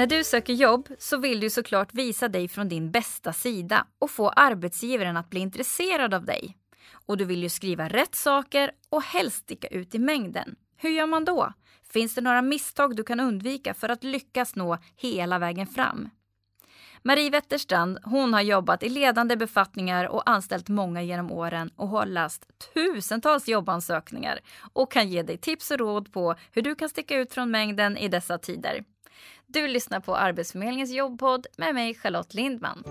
När du söker jobb så vill du såklart visa dig från din bästa sida och få arbetsgivaren att bli intresserad av dig. Och du vill ju skriva rätt saker och helst sticka ut i mängden. Hur gör man då? Finns det några misstag du kan undvika för att lyckas nå hela vägen fram? Marie Wetterstrand hon har jobbat i ledande befattningar och anställt många genom åren och har läst tusentals jobbansökningar och kan ge dig tips och råd på hur du kan sticka ut från mängden i dessa tider. Du lyssnar på Arbetsförmedlingens jobbpodd med mig Charlotte Lindman.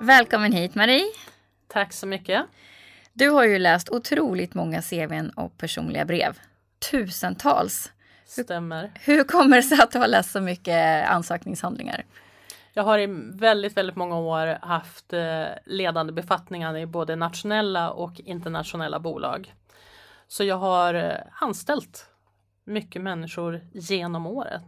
Välkommen hit Marie. Tack så mycket. Du har ju läst otroligt många CVn och personliga brev. Tusentals. Stämmer. Hur kommer det sig att du har läst så mycket ansökningshandlingar? Jag har i väldigt, väldigt många år haft eh, ledande befattningar i både nationella och internationella bolag. Så jag har eh, anställt mycket människor genom åren.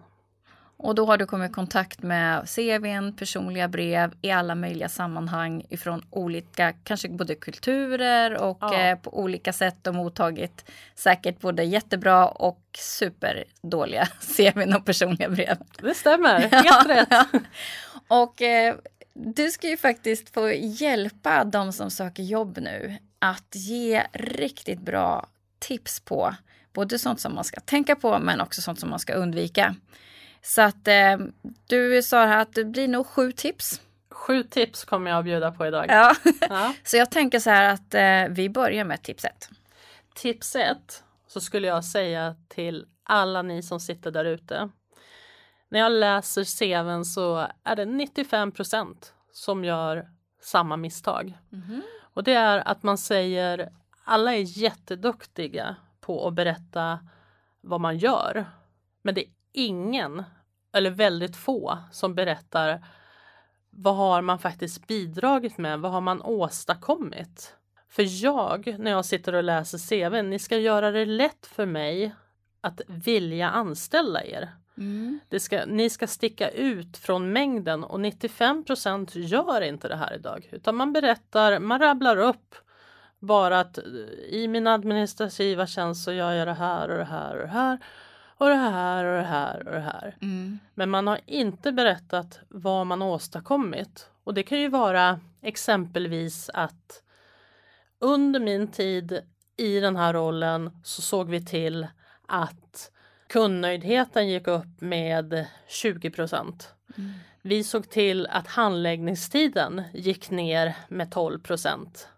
Och då har du kommit i kontakt med CVn, personliga brev i alla möjliga sammanhang ifrån olika, kanske både kulturer och ja. eh, på olika sätt och mottagit säkert både jättebra och superdåliga CVn och personliga brev. Det stämmer, helt rätt. och eh, du ska ju faktiskt få hjälpa de som söker jobb nu att ge riktigt bra tips på både sånt som man ska tänka på men också sånt som man ska undvika. Så att eh, du sa här att det blir nog sju tips. Sju tips kommer jag att bjuda på idag. Ja. ja. så jag tänker så här att eh, vi börjar med tips ett. Tips ett så skulle jag säga till alla ni som sitter där ute. När jag läser CVn så är det 95% som gör samma misstag. Mm. Och det är att man säger alla är jätteduktiga på att berätta vad man gör. Men det är ingen eller väldigt få som berättar vad har man faktiskt bidragit med? Vad har man åstadkommit? För jag, när jag sitter och läser CV, ni ska göra det lätt för mig att vilja anställa er. Mm. Ska, ni ska sticka ut från mängden och 95% gör inte det här idag. Utan man berättar, man rabblar upp bara att i min administrativa tjänst så gör jag det här och det här och det här och det här och det här och det här. Mm. Men man har inte berättat vad man åstadkommit. Och det kan ju vara exempelvis att under min tid i den här rollen så såg vi till att kundnöjdheten gick upp med 20 procent. Mm. Vi såg till att handläggningstiden gick ner med 12 procent.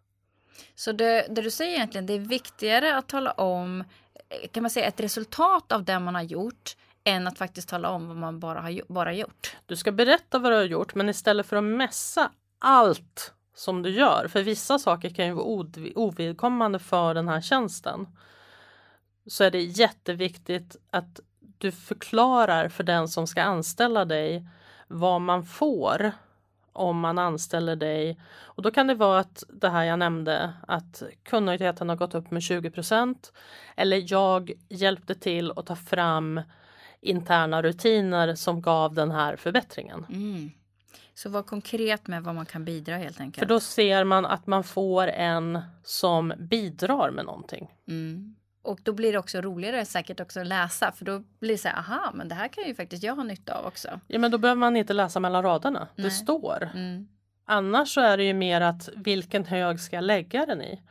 Så det, det, du säger egentligen, det är viktigare att tala om eh, kan man säga ett resultat av det man har gjort än att faktiskt tala om vad man bara har bara gjort. Du ska berätta vad du har gjort men istället för att mässa allt som du gör, för vissa saker kan ju vara ovidkommande för den här tjänsten, så är det jätteviktigt att du förklarar för den som ska anställa dig vad man får om man anställer dig. Och då kan det vara att det här jag nämnde att kundnöjdheten har gått upp med 20% eller jag hjälpte till att ta fram interna rutiner som gav den här förbättringen. Mm. Så var konkret med vad man kan bidra helt enkelt. För då ser man att man får en som bidrar med någonting. Mm. Och då blir det också roligare säkert också att läsa för då blir det så här, aha, men det här kan ju faktiskt jag ha nytta av också. Ja, men då behöver man inte läsa mellan raderna. Nej. Det står. Mm. Annars så är det ju mer att vilken hög ska jag lägga den i?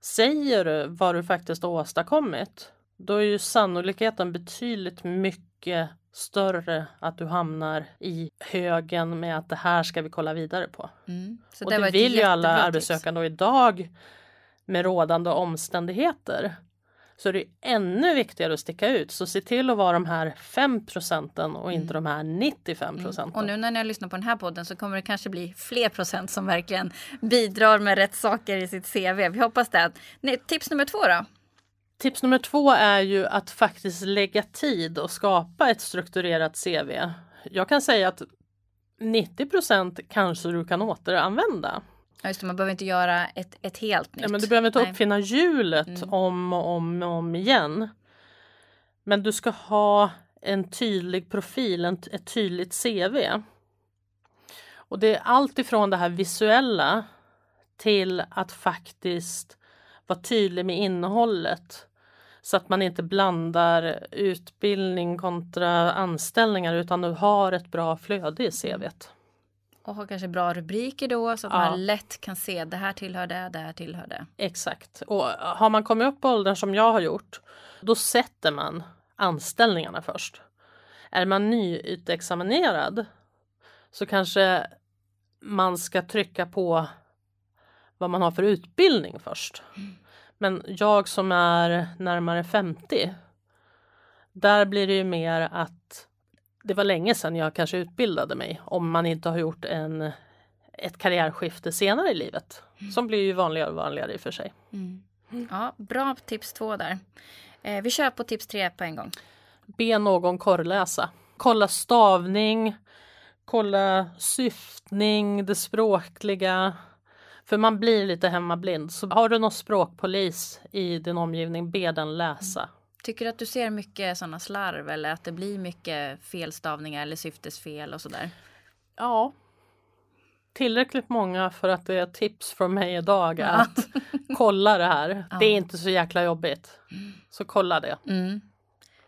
Säger du vad du faktiskt åstadkommit, då är ju sannolikheten betydligt mycket större att du hamnar i högen med att det här ska vi kolla vidare på. Mm. och det vill ju alla arbetssökande och idag med rådande omständigheter så är det är ännu viktigare att sticka ut. Så se till att vara de här 5 procenten och inte mm. de här 95 procenten. Mm. Och nu när ni har lyssnat på den här podden så kommer det kanske bli fler procent som verkligen bidrar med rätt saker i sitt CV. Vi hoppas det. Tips nummer två då? Tips nummer två är ju att faktiskt lägga tid och skapa ett strukturerat CV. Jag kan säga att 90 procent kanske du kan återanvända. Ja, just det, man behöver inte göra ett, ett helt nytt. Ja, men du behöver inte uppfinna hjulet mm. om och om och om igen. Men du ska ha en tydlig profil, en, ett tydligt CV. Och det är allt ifrån det här visuella till att faktiskt vara tydlig med innehållet så att man inte blandar utbildning kontra anställningar utan du har ett bra flöde i CVt. Och har kanske bra rubriker då så att ja. man lätt kan se det här tillhör det, det här tillhör det. Exakt. Och har man kommit upp på åldern som jag har gjort då sätter man anställningarna först. Är man nyutexaminerad så kanske man ska trycka på vad man har för utbildning först. Mm. Men jag som är närmare 50 där blir det ju mer att det var länge sedan jag kanske utbildade mig om man inte har gjort en, ett karriärskifte senare i livet. Mm. Som blir ju vanligare och vanligare i och för sig. Mm. Ja, bra tips två där. Eh, vi kör på tips tre på en gång. Be någon korrläsa. Kolla stavning, kolla syftning, det språkliga. För man blir lite hemmablind. Så har du någon språkpolis i din omgivning, be den läsa. Tycker du att du ser mycket sådana slarv eller att det blir mycket felstavningar eller syftesfel och sådär? Ja. Tillräckligt många för att det är tips från mig idag ja. att kolla det här. Ja. Det är inte så jäkla jobbigt. Så kolla det. Mm.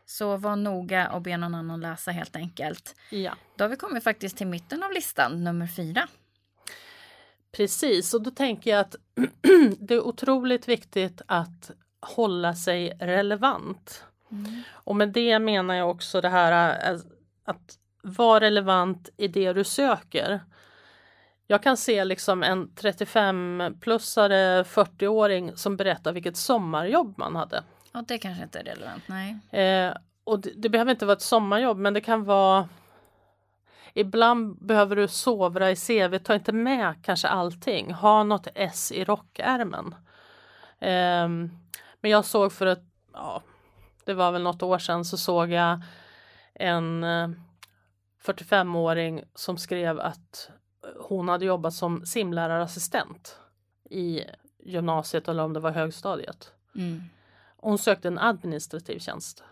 Så var noga och be någon annan läsa helt enkelt. Ja. Då har vi kommit faktiskt till mitten av listan, nummer fyra. Precis, och då tänker jag att det är otroligt viktigt att hålla sig relevant. Mm. Och med det menar jag också det här äh, att vara relevant i det du söker. Jag kan se liksom en 35-plussare 40-åring som berättar vilket sommarjobb man hade. Ja, det kanske inte är relevant, nej. Eh, och det, det, behöver inte vara ett sommarjobb, men det kan vara Ibland behöver du sovra i CV, ta inte med kanske allting. Ha något S i rockärmen. Eh, men jag såg för ett, ja, det var väl något år sedan så såg jag en 45-åring eh, som skrev att hon hade jobbat som simlärarassistent i gymnasiet eller om det var högstadiet. Mm. Hon sökte en administrativ tjänst.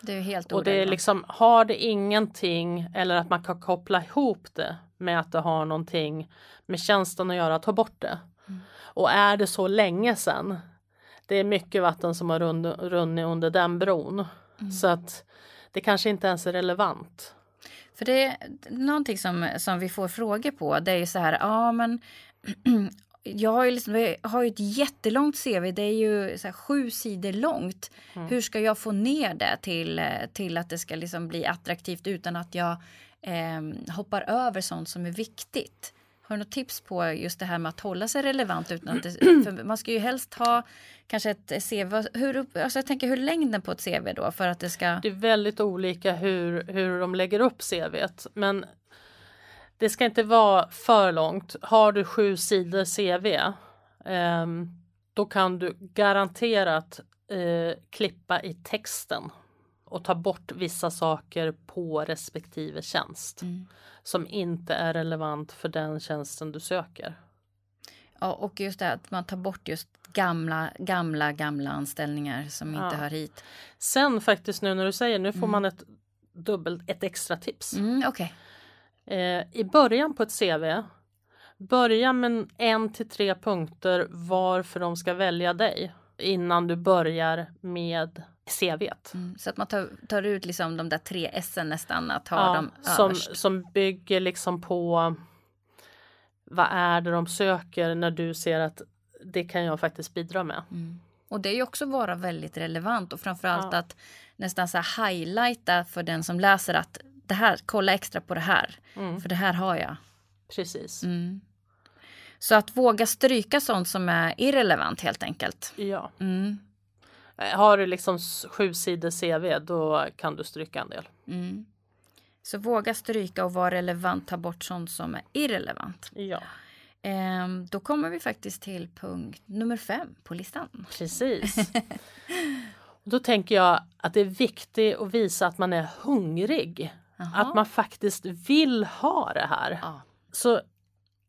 Det är helt Och det är liksom, har det ingenting eller att man kan koppla ihop det med att det har någonting med tjänsten att göra, ta bort det. Mm. Och är det så länge sedan, det är mycket vatten som har runnit under den bron. Mm. Så att det kanske inte ens är relevant. För det är någonting som, som vi får frågor på. Det är ju så här, ja men jag har ju, liksom, jag har ju ett jättelångt CV. Det är ju så sju sidor långt. Mm. Hur ska jag få ner det till, till att det ska liksom bli attraktivt utan att jag eh, hoppar över sånt som är viktigt? Har du något tips på just det här med att hålla sig relevant utan att det, man ska ju helst ha kanske ett CV. Hur, alltså jag tänker hur längden på ett CV då för att det ska? Det är väldigt olika hur, hur de lägger upp CVt men det ska inte vara för långt. Har du sju sidor CV eh, då kan du garanterat eh, klippa i texten och ta bort vissa saker på respektive tjänst mm. som inte är relevant för den tjänsten du söker. Ja, och just det att man tar bort just gamla, gamla, gamla anställningar som inte hör hit. Sen faktiskt nu när du säger, nu får mm. man ett dubbelt, ett extra tips. Mm, okay. eh, I början på ett CV, börja med en till tre punkter varför de ska välja dig innan du börjar med CVt. Mm, så att man tar, tar, ut liksom de där tre S nästan, att ha ja, dem som, som bygger liksom på vad är det de söker när du ser att det kan jag faktiskt bidra med. Mm. Och det är ju också vara väldigt relevant och framförallt ja. att nästan så här highlighta för den som läser att det här, kolla extra på det här. Mm. För det här har jag. Precis. Mm. Så att våga stryka sånt som är irrelevant helt enkelt. Ja. Mm. Eh, har du liksom sju sidor CV då kan du stryka en del. Mm. Så våga stryka och vara relevant, ta bort sånt som är irrelevant. Ja. Ehm, då kommer vi faktiskt till punkt nummer fem på listan. Precis. då tänker jag att det är viktigt att visa att man är hungrig. Aha. Att man faktiskt vill ha det här. Ja. Så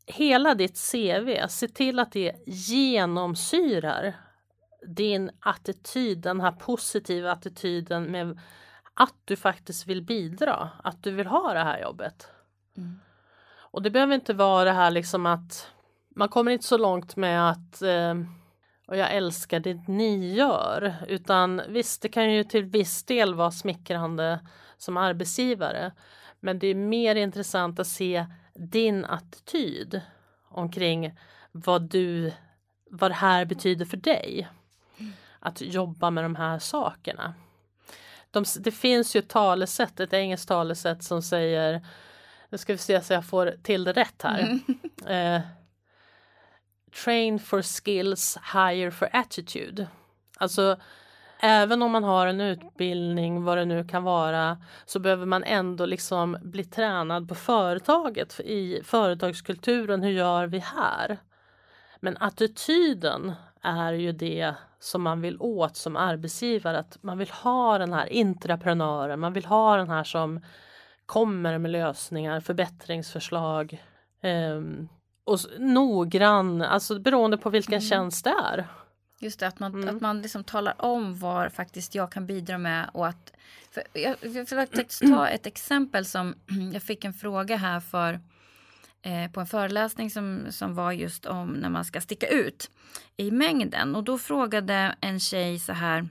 hela ditt CV, se till att det genomsyrar din attityd, den här positiva attityden med att du faktiskt vill bidra, att du vill ha det här jobbet. Mm. Och det behöver inte vara det här liksom att man kommer inte så långt med att eh, och jag älskar det ni gör. Utan visst, det kan ju till viss del vara smickrande som arbetsgivare. Men det är mer intressant att se din attityd omkring vad du, vad det här betyder för dig. Att jobba med de här sakerna. De, det finns ju ett talesätt, ett engelskt talesätt som säger, nu ska vi se så jag får till det rätt här. Mm. Eh, train for skills, hire for attitude. Alltså även om man har en utbildning, vad det nu kan vara, så behöver man ändå liksom bli tränad på företaget, i företagskulturen, hur gör vi här? Men attityden är ju det som man vill åt som arbetsgivare, att man vill ha den här intraprenören, man vill ha den här som kommer med lösningar, förbättringsförslag, um, och noggrann, alltså beroende på vilken mm. tjänst det är. Just det, att man, mm. att man liksom talar om vad faktiskt jag kan bidra med och att jag, jag försökte ta ett exempel som jag fick en fråga här för eh, på en föreläsning som, som var just om när man ska sticka ut i mängden och då frågade en tjej så här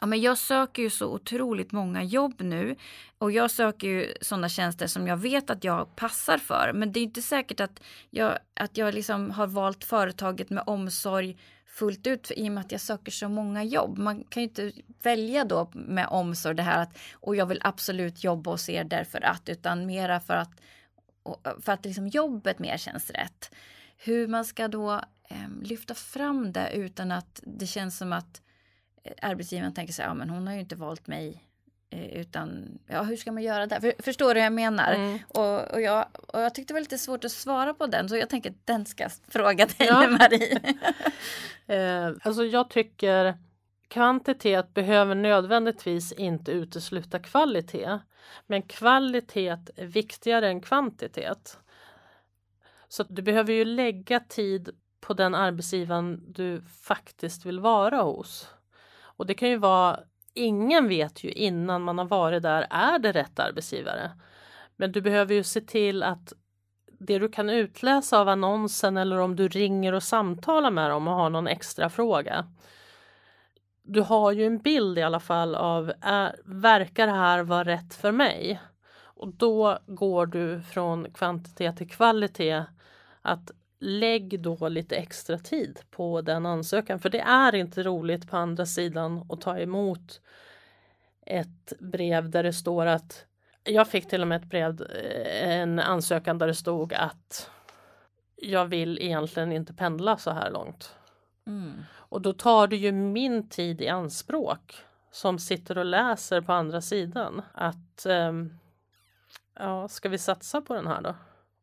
Ja, men jag söker ju så otroligt många jobb nu och jag söker ju sådana tjänster som jag vet att jag passar för. Men det är inte säkert att jag, att jag liksom har valt företaget med omsorg fullt ut i och med att jag söker så många jobb. Man kan ju inte välja då med omsorg det här att och jag vill absolut jobba hos er därför att utan mera för att för att liksom jobbet mer känns rätt. Hur man ska då eh, lyfta fram det utan att det känns som att arbetsgivaren tänker sig, ja men hon har ju inte valt mig eh, utan ja, hur ska man göra det? För, förstår du hur jag menar? Mm. Och, och, jag, och jag tyckte det var lite svårt att svara på den så jag tänker att den ska fråga dig ja. Marie. eh, alltså jag tycker kvantitet behöver nödvändigtvis inte utesluta kvalitet. Men kvalitet är viktigare än kvantitet. Så du behöver ju lägga tid på den arbetsgivaren du faktiskt vill vara hos. Och det kan ju vara, ingen vet ju innan man har varit där, är det rätt arbetsgivare? Men du behöver ju se till att det du kan utläsa av annonsen eller om du ringer och samtalar med dem och har någon extra fråga. Du har ju en bild i alla fall av, är, verkar det här vara rätt för mig? Och då går du från kvantitet till kvalitet. Att lägg då lite extra tid på den ansökan för det är inte roligt på andra sidan att ta emot ett brev där det står att jag fick till och med ett brev, eh, en ansökan där det stod att jag vill egentligen inte pendla så här långt. Mm. Och då tar det ju min tid i anspråk som sitter och läser på andra sidan att um, ja, ska vi satsa på den här då?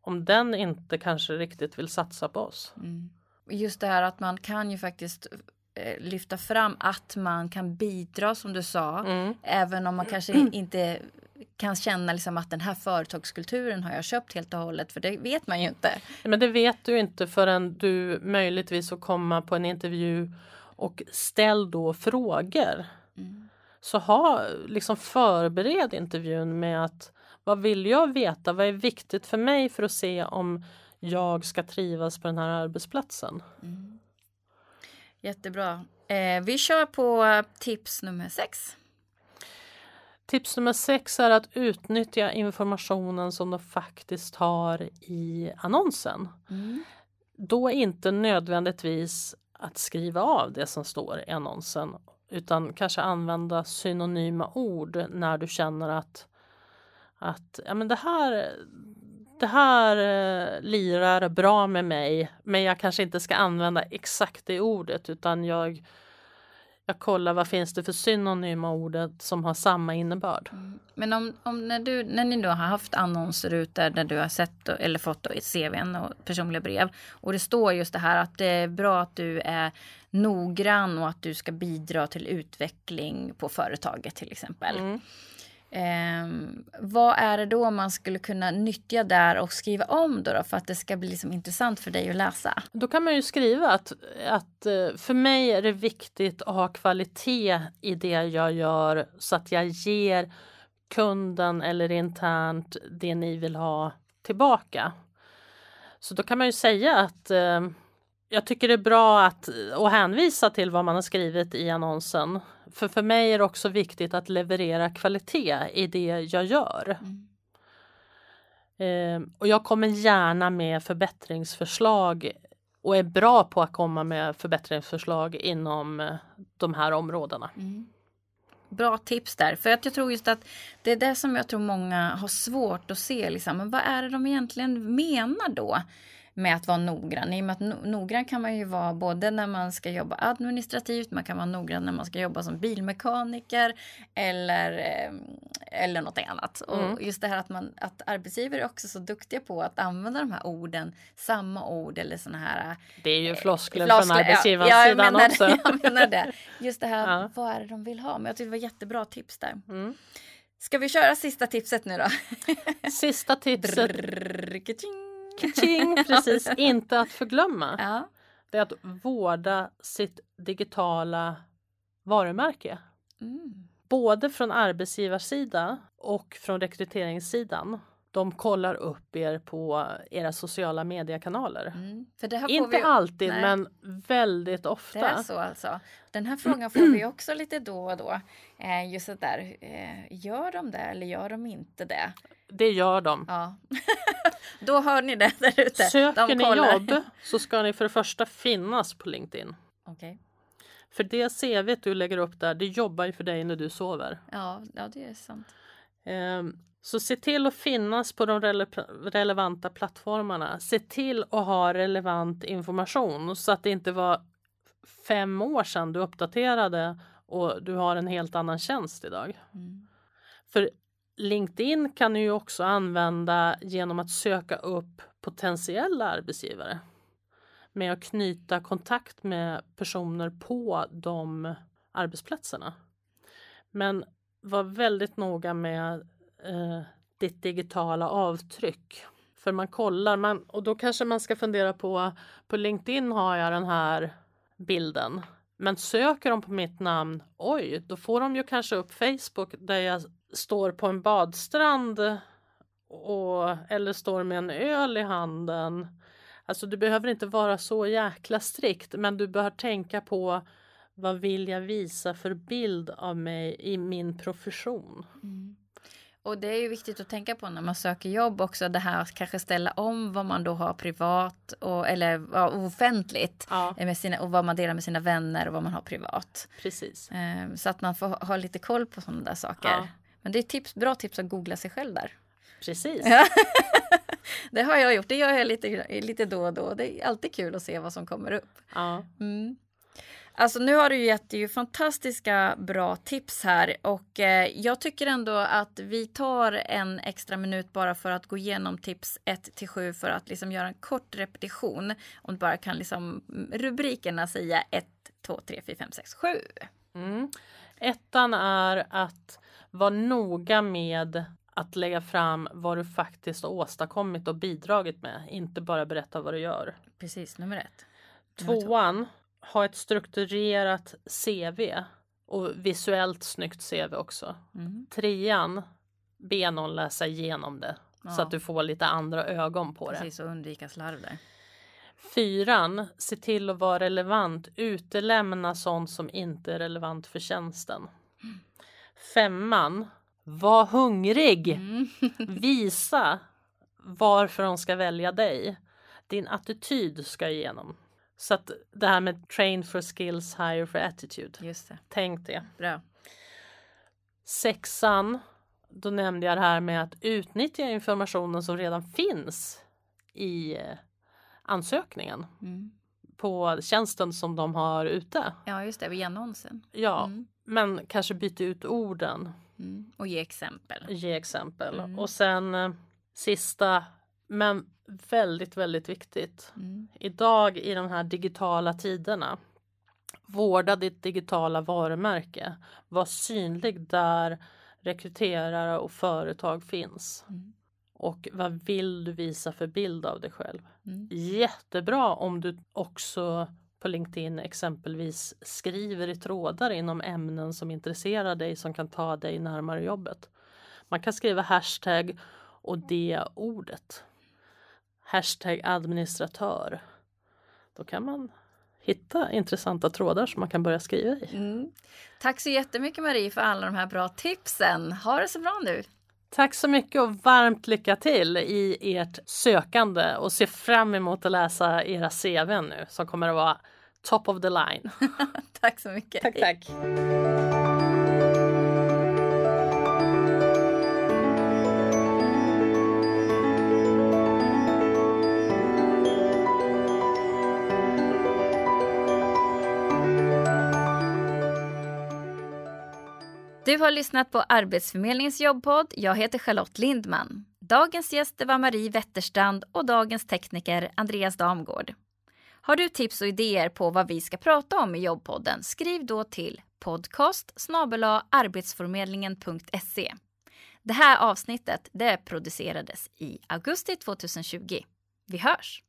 om den inte kanske riktigt vill satsa på oss. Mm. Just det här att man kan ju faktiskt eh, lyfta fram att man kan bidra som du sa. Mm. Även om man kanske inte kan känna liksom att den här företagskulturen har jag köpt helt och hållet. För det vet man ju inte. Men det vet du inte förrän du möjligtvis får komma på en intervju och ställ då frågor. Mm. Så ha liksom förbered intervjun med att vad vill jag veta? Vad är viktigt för mig för att se om jag ska trivas på den här arbetsplatsen? Mm. Jättebra. Eh, vi kör på tips nummer sex. Tips nummer sex är att utnyttja informationen som de faktiskt har i annonsen. Mm. Då inte nödvändigtvis att skriva av det som står i annonsen utan kanske använda synonyma ord när du känner att att ja, men det här det här eh, lirar bra med mig men jag kanske inte ska använda exakt det ordet utan jag, jag kollar vad finns det för synonyma ordet som har samma innebörd. Mm. Men om, om, när, du, när ni då har haft annonser ute där du har sett eller fått ett CVn och personliga brev och det står just det här att det är bra att du är noggrann och att du ska bidra till utveckling på företaget till exempel. Mm. Eh, vad är det då man skulle kunna nyttja där och skriva om då, då för att det ska bli liksom intressant för dig att läsa? Då kan man ju skriva att, att eh, för mig är det viktigt att ha kvalitet i det jag gör så att jag ger kunden eller internt det ni vill ha tillbaka. Så då kan man ju säga att eh, jag tycker det är bra att, att hänvisa till vad man har skrivit i annonsen. För för mig är det också viktigt att leverera kvalitet i det jag gör. Mm. Eh, och jag kommer gärna med förbättringsförslag och är bra på att komma med förbättringsförslag inom eh, de här områdena. Mm. Bra tips där. För att jag tror just att det är det som jag tror många har svårt att se. Liksom. Men vad är det de egentligen menar då? Med att vara noggrann. I och med att noggrann kan man ju vara både när man ska jobba administrativt, man kan vara noggrann när man ska jobba som bilmekaniker eller, ehm, eller något annat. Mm. Och just det här att, man, att arbetsgivare är också så duktiga på att använda de här orden, samma ord eller såna här. Det är ju eh, floskler från arbetsgivarsidan ja, också. jag menar det. Just det här, ja. vad är det de vill ha? Men jag tycker det var jättebra tips där. Mm. Ska vi köra sista tipset nu då? Sista tipset. Kaching, precis, inte att förglömma. Ja. Det är att vårda sitt digitala varumärke. Mm. Både från arbetsgivarsida och från rekryteringssidan. De kollar upp er på era sociala mediekanaler. Mm. Inte vi... alltid Nej. men väldigt ofta. Det är så alltså. Den här frågan får vi också lite då och då. Eh, just det där, eh, gör de det eller gör de inte det? Det gör de. Ja. Då hör ni det där ute. Söker de ni jobb så ska ni för det första finnas på LinkedIn. Okay. För det CV du lägger upp där, det jobbar ju för dig när du sover. Ja, ja det är sant. Um, så se till att finnas på de rele relevanta plattformarna. Se till att ha relevant information så att det inte var fem år sedan du uppdaterade och du har en helt annan tjänst idag. Mm. För LinkedIn kan du ju också använda genom att söka upp potentiella arbetsgivare med att knyta kontakt med personer på de arbetsplatserna. Men var väldigt noga med eh, ditt digitala avtryck. För man kollar, man, och då kanske man ska fundera på, på LinkedIn har jag den här bilden. Men söker de på mitt namn, oj, då får de ju kanske upp Facebook där jag står på en badstrand och, eller står med en öl i handen. Alltså du behöver inte vara så jäkla strikt men du bör tänka på vad vill jag visa för bild av mig i min profession. Mm. Och det är ju viktigt att tänka på när man söker jobb också det här att kanske ställa om vad man då har privat och, eller ja, offentligt ja. med sina, och vad man delar med sina vänner och vad man har privat. Precis. Eh, så att man får ha lite koll på sådana där saker. Ja. Men det är tips, bra tips att googla sig själv där. Precis. det har jag gjort, det gör jag lite, lite då och då. Det är alltid kul att se vad som kommer upp. Ja. Mm. Alltså nu har du gett ju fantastiska bra tips här och eh, jag tycker ändå att vi tar en extra minut bara för att gå igenom tips 1 till 7 för att liksom göra en kort repetition. Om du bara kan liksom rubrikerna säga 1, 2, 3, 4, 5, 6, 7. Mm. Ettan är att vara noga med att lägga fram vad du faktiskt har åstadkommit och bidragit med, inte bara berätta vad du gör. Precis, nummer ett. Tvåan, ha ett strukturerat CV och visuellt snyggt CV också. Mm. Trean, be någon läsa igenom det ja. så att du får lite andra ögon på Precis, det. Precis, och undvika slarv där. Fyran, se till att vara relevant. Utelämna sånt som inte är relevant för tjänsten. Mm. Femman, var hungrig. Mm. Visa varför de ska välja dig. Din attityd ska igenom. Så att det här med train for skills, hire for attitude. Just det. Tänk det. Bra. Sexan, då nämnde jag det här med att utnyttja informationen som redan finns i eh, ansökningen. Mm. På tjänsten som de har ute. Ja just det, via annonsen. Ja, mm. men kanske byta ut orden. Mm. Och ge exempel. Ge exempel. Mm. Och sen eh, sista, men väldigt, väldigt viktigt. Mm. Idag i de här digitala tiderna. Vårda ditt digitala varumärke. Var synlig där rekryterare och företag finns. Mm. Och vad vill du visa för bild av dig själv? Mm. Jättebra om du också på LinkedIn exempelvis skriver i trådar inom ämnen som intresserar dig som kan ta dig närmare jobbet. Man kan skriva hashtag och det ordet. Hashtag administratör. Då kan man hitta intressanta trådar som man kan börja skriva i. Mm. Tack så jättemycket Marie för alla de här bra tipsen. Ha det så bra nu! Tack så mycket och varmt lycka till i ert sökande och se fram emot att läsa era CV nu som kommer att vara top of the line. tack så mycket. Tack, tack. Du har lyssnat på Arbetsförmedlingens jobbpodd. Jag heter Charlotte Lindman. Dagens gäster var Marie Wetterstrand och dagens tekniker Andreas Damgård. Har du tips och idéer på vad vi ska prata om i jobbpodden? Skriv då till podcast arbetsförmedlingen.se. Det här avsnittet det producerades i augusti 2020. Vi hörs!